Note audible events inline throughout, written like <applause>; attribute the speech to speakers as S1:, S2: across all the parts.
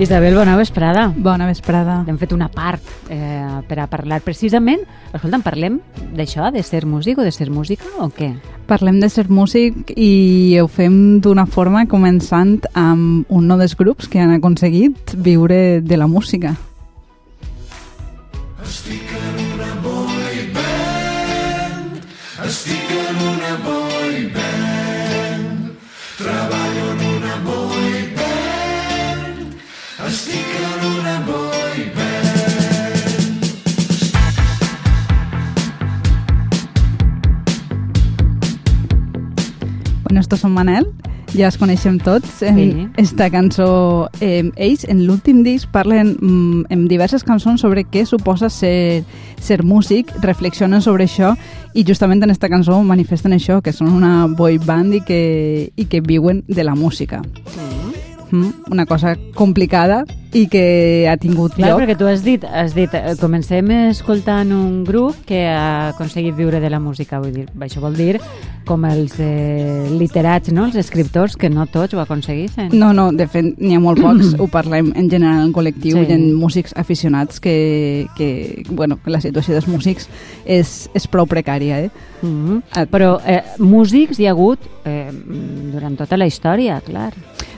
S1: Isabel, bona vesprada.
S2: Bona vesprada.
S1: Hem fet una part eh, per a parlar precisament... Escolta'm, parlem d'això, de ser músic o de ser música o què?
S2: Parlem de ser músic i ho fem d'una forma començant amb un dels grups que han aconseguit viure de la música. Estic en una boy band, estic en una boy band, estic en una boy band. Bueno, estos son Manel ja els coneixem tots. En sí. esta cançó, eh, ells en l'últim disc parlen mm, en diverses cançons sobre què suposa ser, ser músic, reflexionen sobre això i justament en esta cançó manifesten això, que són una boy band i que, i que viuen de la música. Mm. Mm, una cosa complicada, i que ha tingut
S1: Clar,
S2: lloc.
S1: perquè tu has dit, has dit, eh, comencem escoltant un grup que ha aconseguit viure de la música, vull dir, això vol dir com els eh, literats, no? els escriptors, que no tots ho aconseguissin.
S2: No, no, de fet, n'hi ha molt pocs, <clears throat> ho parlem en general en col·lectiu, sí. i en músics aficionats que, que bueno, la situació dels músics és, és prou precària, eh?
S1: Mm -hmm. Però eh, músics hi ha hagut eh, durant tota la història, clar.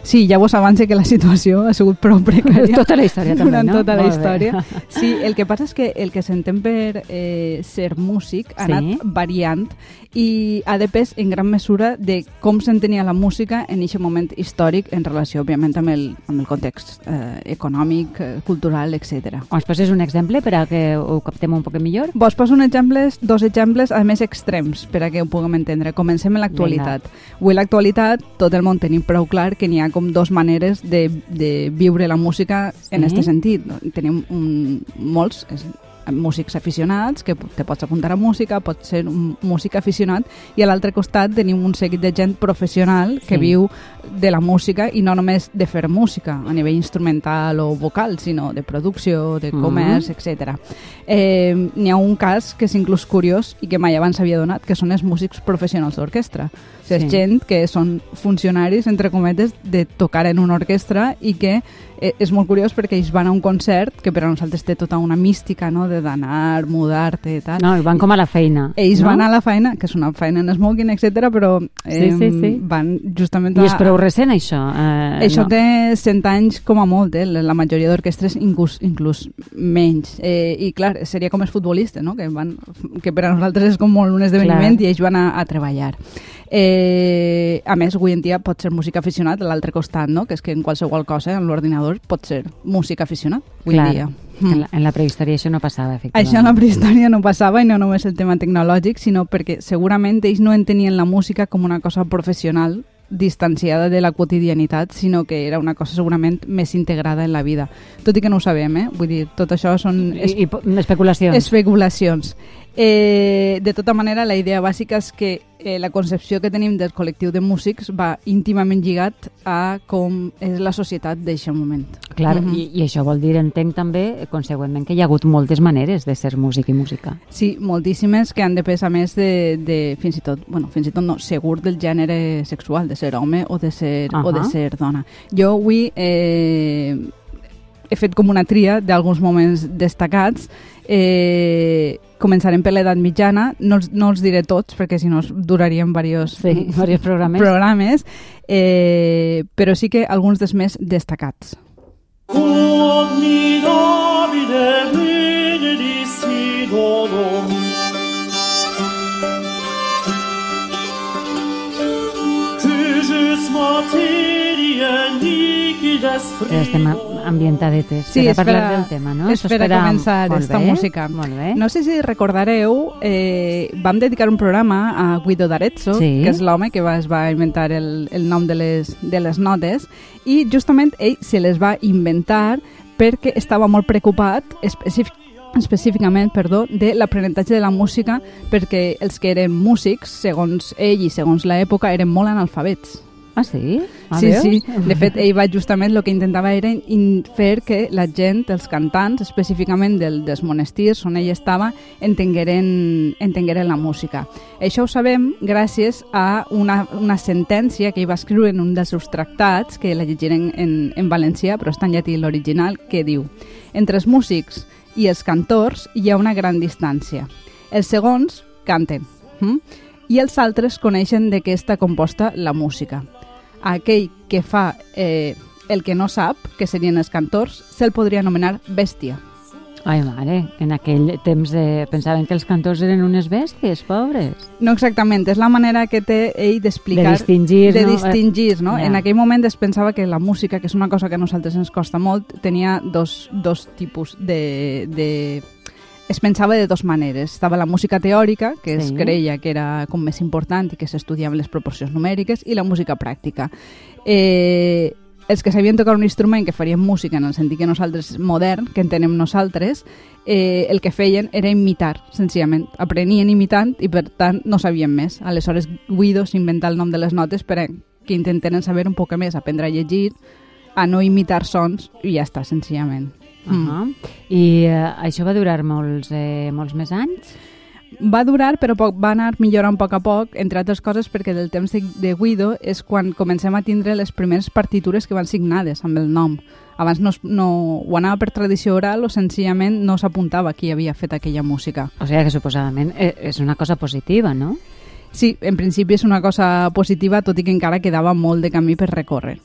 S2: Sí, ja vos avance que la situació ha sigut prou precària.
S1: Tota la història també,
S2: Durant
S1: no?
S2: tota la història. Sí, el que passa és que el que s'entén per eh, ser músic ha sí. anat variant i ha depès en gran mesura de com s'entenia la música en aquest moment històric en relació, òbviament, amb el, amb el context eh, econòmic, eh, cultural, etc.
S1: Ens poses un exemple per a que ho captem un poc millor?
S2: Vos poso un exemple, dos exemples, a més extrems, per a que ho puguem entendre. Comencem amb l'actualitat. Avui l'actualitat, tot el món tenim prou clar que n'hi ha com dos maneres de, de viure la música en aquest sentit. Tenim un, molts músics aficionats, que te pots apuntar a música, pots ser un músic aficionat, i a l'altre costat tenim un seguit de gent professional que sí. viu de la música i no només de fer música a nivell instrumental o vocal, sinó de producció, de comerç, mm -hmm. etc. Eh, N'hi ha un cas que és inclús curiós i que mai abans s'havia donat, que són els músics professionals d'orquestra. O sigui, sí. gent que són funcionaris, entre cometes, de tocar en una orquestra i que eh, és molt curiós perquè ells van a un concert que per a nosaltres té tota una mística, no?, de d'anar, mudar-te i tal.
S1: No, van com a la feina.
S2: Ells
S1: no?
S2: van a la feina, que és una feina en smoking, etc però eh, sí, sí, sí. van justament
S1: a... I és prou recent, això?
S2: Eh, això no. té 100 anys com a molt, eh? la majoria d'orquestres inclús, inclús menys. Eh, I clar, seria com els futbolistes, no?, que, van, que per a nosaltres és com molt un esdeveniment clar. i ells van a, a treballar. Eh, a més, avui en dia pot ser músic aficionat a l'altre costat, no? que és que en qualsevol cosa, en l'ordinador, pot ser músic aficionat avui
S1: Clar.
S2: dia.
S1: En la, en la prehistòria això no passava, efectivament.
S2: Això en la prehistòria no passava, i no només el tema tecnològic, sinó perquè segurament ells no entenien la música com una cosa professional distanciada de la quotidianitat, sinó que era una cosa segurament més integrada en la vida. Tot i que no ho sabem, eh? Vull dir, tot això són...
S1: Es I, i especulacions.
S2: Especulacions. Eh, de tota manera, la idea bàsica és que eh, la concepció que tenim del col·lectiu de músics va íntimament lligat a com és la societat d'aquest moment.
S1: Clar, uh -huh. i, i això vol dir, entenc també, consegüentment, que hi ha hagut moltes maneres de ser músic i música.
S2: Sí, moltíssimes que han depès a més de, de fins i tot, bueno, fins i tot no, segur del gènere sexual, de ser home o de ser, uh -huh. o de ser dona. Jo avui eh, he fet com una tria d'alguns moments destacats. Eh, començarem per l'edat mitjana, no els, no els diré tots perquè si no duraríem diversos,
S1: sí, <laughs> diversos programes,
S2: programes. Eh, però sí que alguns dels més destacats. Formidabile
S1: Estem ambientadetes
S2: sí,
S1: per a parlar del tema, no?
S2: És per a començar aquesta música.
S1: Molt bé.
S2: No sé si recordareu, eh, vam dedicar un programa a Guido d'Arezzo, sí. que és l'home que va, es va inventar el, el nom de les, de les notes, i justament ell se les va inventar perquè estava molt preocupat específic específicament, perdó, de l'aprenentatge de la música perquè els que eren músics, segons ell i segons l'època, eren molt analfabets.
S1: Ah, sí? Ah,
S2: sí,
S1: veus?
S2: sí. De fet, ell va justament el que intentava era fer que la gent, els cantants, específicament del, dels monestirs on ell estava, entengueren, entengueren la música. Això ho sabem gràcies a una, una sentència que ell va escriure en un dels seus tractats, que la llegirem en, en valencià, però està en llatí l'original, que diu Entre els músics i els cantors hi ha una gran distància. Els segons canten, hm? i els altres coneixen de què està composta la música aquell que fa eh, el que no sap, que serien els cantors, se'l podria anomenar bèstia.
S1: Ai, mare, en aquell temps eh, pensaven que els cantors eren unes bèsties, pobres.
S2: No exactament, és la manera que té ell d'explicar...
S1: De distingir,
S2: de
S1: no?
S2: distingir, no?
S1: Ja.
S2: En aquell moment es pensava que la música, que és una cosa que a nosaltres ens costa molt, tenia dos, dos tipus de, de... Es pensava de dues maneres. Estava la música teòrica, que es
S1: Sí.
S2: creia que era com més important i que s'estudiaven les proporcions numèriques, i la música pràctica. Eh, els que sabien tocar un instrument que farien música en el sentit que nosaltres modern, que entenem nosaltres, eh, el que feien era imitar, senzillament. Aprenien imitant i, per tant, no sabien més. Aleshores, Guido s'inventa el nom de les notes per a que intenten saber un poc més, aprendre a llegir, a no imitar sons i ja està, senzillament.
S1: Uh -huh. I eh, això va durar molts, eh, molts més anys?
S2: Va durar, però poc, va anar millorant a poc a poc, entre altres coses perquè del temps de, de Guido és quan comencem a tindre les primeres partitures que van signades amb el nom. Abans no, no ho anava per tradició oral o senzillament no s'apuntava qui havia fet aquella música.
S1: O sigui que suposadament eh, és una cosa positiva, no?
S2: Sí, en principi és una cosa positiva, tot i que encara quedava molt de camí per recórrer.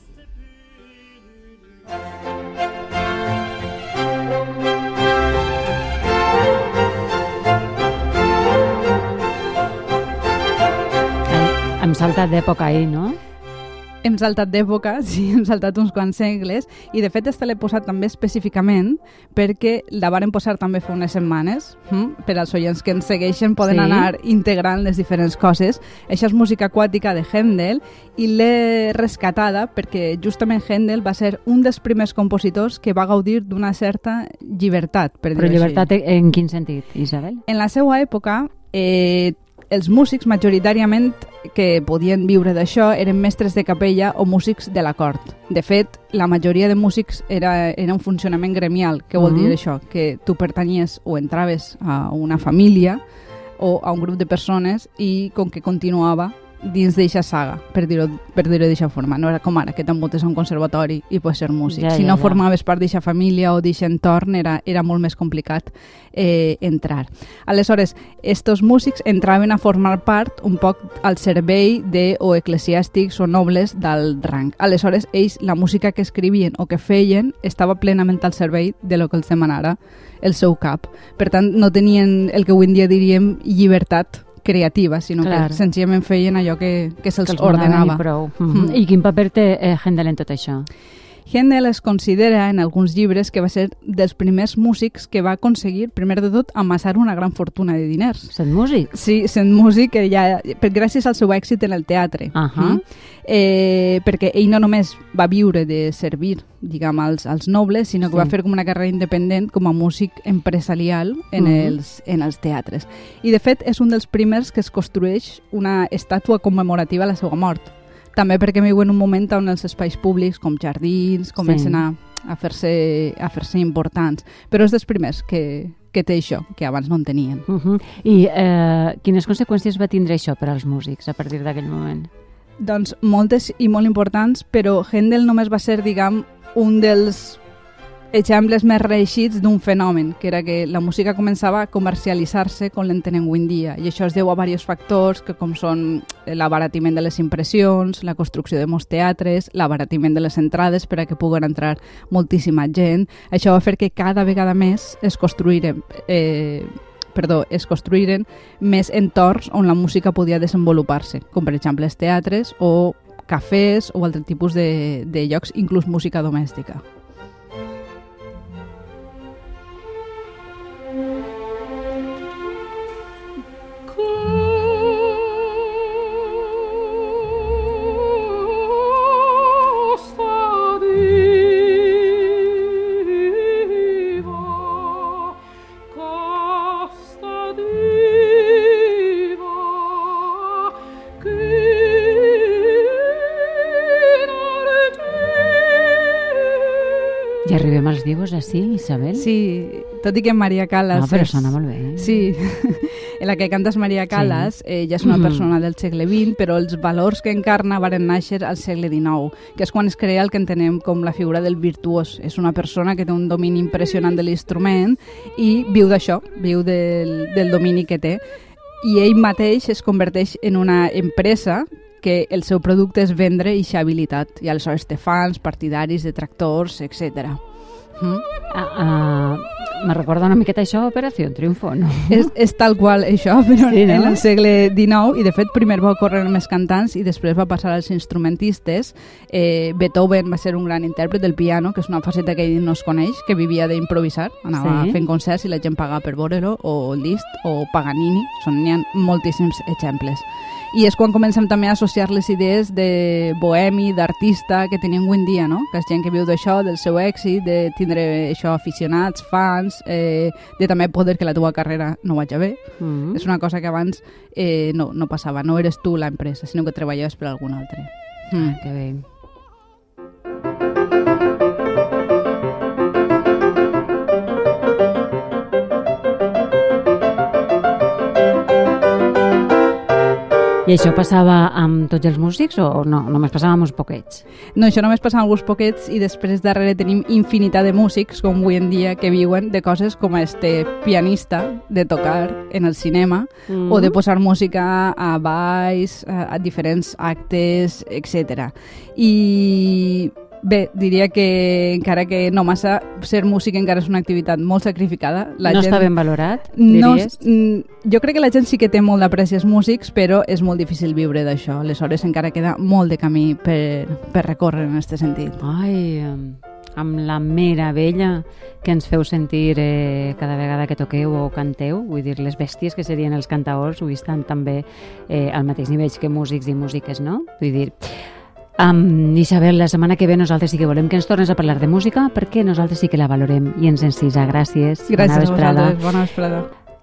S1: Hem, saltat d'època ahir, no?
S2: Hem saltat d'època, <laughs> sí, hem saltat uns quants segles, i de fet este l'he posat també específicament perquè la varen posar també fa unes setmanes, hm? per als oients que ens segueixen poden
S1: Sí.
S2: anar integrant les diferents coses. Això és música aquàtica de Händel i l'he rescatada perquè justament Händel va ser un dels primers compositors que va gaudir d'una certa llibertat, per
S1: Però
S2: dir-ho
S1: llibertat
S2: així.
S1: en quin sentit, Isabel?
S2: En la seva època, eh, els músics majoritàriament que podien viure d'això eren mestres de capella o músics de la cort. De fet, la majoria de músics era, era un funcionament gremial. Què vol
S1: Mhm.
S2: dir això? Que tu pertanyies o entraves a una família o a un grup de persones i com que continuava dins d'eixa saga, per dir-ho per dir d'eixa forma. No era com ara, que t'embotes a un conservatori i pots ser músic.
S1: Ja,
S2: si
S1: ja,
S2: no
S1: ja.
S2: formaves part d'eixa família o d'eixa entorn, era, era molt més complicat eh, entrar. Aleshores, estos músics entraven a formar part un poc al servei de o eclesiàstics o nobles d'alt rang. Aleshores, ells, la música que escrivien o que feien estava plenament al servei de lo que els demanara el seu cap. Per tant, no tenien el que avui en dia diríem llibertat creativa, sinó
S1: Clar.
S2: que senzillament feien allò que, que se'ls ordenava.
S1: I, prou.
S2: Mhm.
S1: I quin paper té eh, Händel en tot això?
S2: Händel es considera en alguns llibres que va ser dels primers músics que va aconseguir, primer de tot, amassar una gran fortuna de diners.
S1: Sent músic?
S2: Sí, sent músic ja, per, gràcies al seu èxit en el teatre.
S1: Ahà.
S2: Mm? eh, perquè ell no només va viure de servir diguem, als, als nobles, sinó que
S1: Sí.
S2: va fer com una carrera independent com a músic empresarial en,
S1: Mhm.
S2: els, en els teatres. I de fet és un dels primers que es construeix una estàtua commemorativa a la seva mort. També perquè viu en un moment on els espais públics com jardins comencen
S1: Sí.
S2: a, a fer-se a fer importants. Però és dels primers que, que té això, que abans no en tenien.
S1: Uh -huh. I eh, quines conseqüències va tindre això per als músics a partir d'aquell moment?
S2: Doncs moltes i molt importants, però Händel només va ser, diguem, un dels exemples més reeixits d'un fenomen, que era que la música començava a comercialitzar-se com l'entenem avui en dia. I això es deu a diversos factors, que com són l'abaratiment de les impressions, la construcció de molts teatres, l'abaratiment de les entrades per a que puguen entrar moltíssima gent. Això va fer que cada vegada més es construïren eh, perdó, es construïren més entorns on la música podia desenvolupar-se, com per exemple els teatres o cafès o altre tipus de, de llocs, inclús música domèstica.
S1: Pues dius així, Isabel?
S2: Sí, tot i que Maria Callas...
S1: No, però
S2: és-
S1: sona molt bé. eh?
S2: Sí, <laughs> en la que cantes Maria Callas, sí. eh, ja és una
S1: Mhm.
S2: persona del segle XX, però els valors que encarna varen néixer al segle XIX, que és quan es crea el que entenem com la figura del virtuós. És una persona que té un domini impressionant de l'instrument i viu d'això, viu del, del domini que té. I ell mateix es converteix en una empresa que el seu producte és vendre eixa habilitat. I aleshores té fans, partidaris, detractors, etc. Mm?
S1: Ah, ah, me recorda una miqueta això, Operació Triunfo, no?
S2: és, és tal qual això, però
S1: Sí, no?
S2: en el segle XIX, i de fet primer va ocórrer amb els cantants i després va passar als instrumentistes. Eh, Beethoven va ser un gran intèrpret del piano, que és una faceta que ell no es coneix, que vivia d'improvisar, anava
S1: Sí.
S2: fent concerts i la gent pagava per veure-lo, o Liszt, o Paganini, són, n'hi ha moltíssims exemples. I és quan comencem també a associar les idees de bohemi, d'artista que tenim avui en dia, no? que és gent que viu d'això, del seu èxit, de tindre això aficionats, fans, eh, de també poder que la teva carrera no vagi bé.
S1: Mm.
S2: És una cosa que abans eh, no, no passava, no eres tu l'empresa, sinó que treballaves per algun altre. Mm.
S1: Ah, que bé. I això passava amb tots els músics o no? Només passava amb uns poquets?
S2: No, això només passa amb alguns poquets i després darrere tenim infinitat de músics, com avui en dia, que viuen de coses com este pianista, de tocar en el cinema,
S1: Mm.
S2: o de posar música a balls, a, a diferents actes, etc. I bé, diria que encara que no massa, ser músic encara és una activitat molt sacrificada.
S1: no està ben valorat,
S2: No,
S1: diries?
S2: mm, jo crec que la gent sí que té molt d'apreci als músics, però és molt difícil viure d'això. Aleshores encara queda molt de camí per, per recórrer en aquest sentit.
S1: Ai, amb la meravella que ens feu sentir eh, cada vegada que toqueu o canteu, vull dir, les bèsties que serien els cantaors, ho estan també eh, al mateix nivell que músics i músiques, no? Vull dir, Um, Isabel, la setmana que ve nosaltres sí que volem que ens tornes a parlar de música perquè nosaltres sí que la valorem i ens encisa. Gràcies.
S2: Gràcies
S1: Bona
S2: a
S1: vesprada.
S2: vosaltres. Bona vesprada.